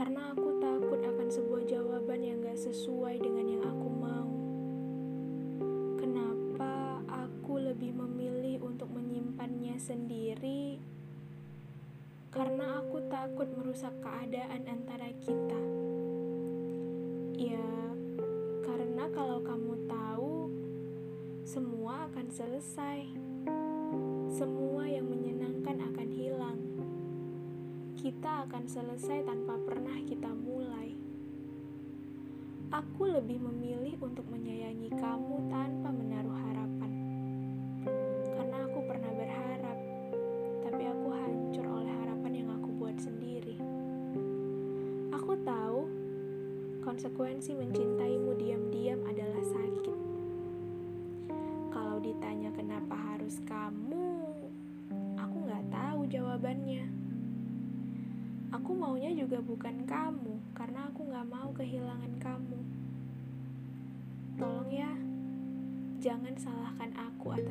karena aku takut akan sebuah jawaban yang gak sesuai dengan yang aku mau. Kenapa aku lebih memilih untuk menyimpannya sendiri? Karena aku takut merusak keadaan antara kita. Ya, karena kalau kamu tahu, semua akan selesai. Semua yang menyenangkan kita akan selesai tanpa pernah kita mulai. Aku lebih memilih untuk menyayangi kamu tanpa menaruh harapan. Karena aku pernah berharap, tapi aku hancur oleh harapan yang aku buat sendiri. Aku tahu konsekuensi mencintaimu diam-diam adalah sakit. Kalau ditanya kenapa harus kamu, aku nggak tahu jawabannya. Aku maunya juga bukan kamu, karena aku nggak mau kehilangan kamu. Tolong ya, jangan salahkan aku atas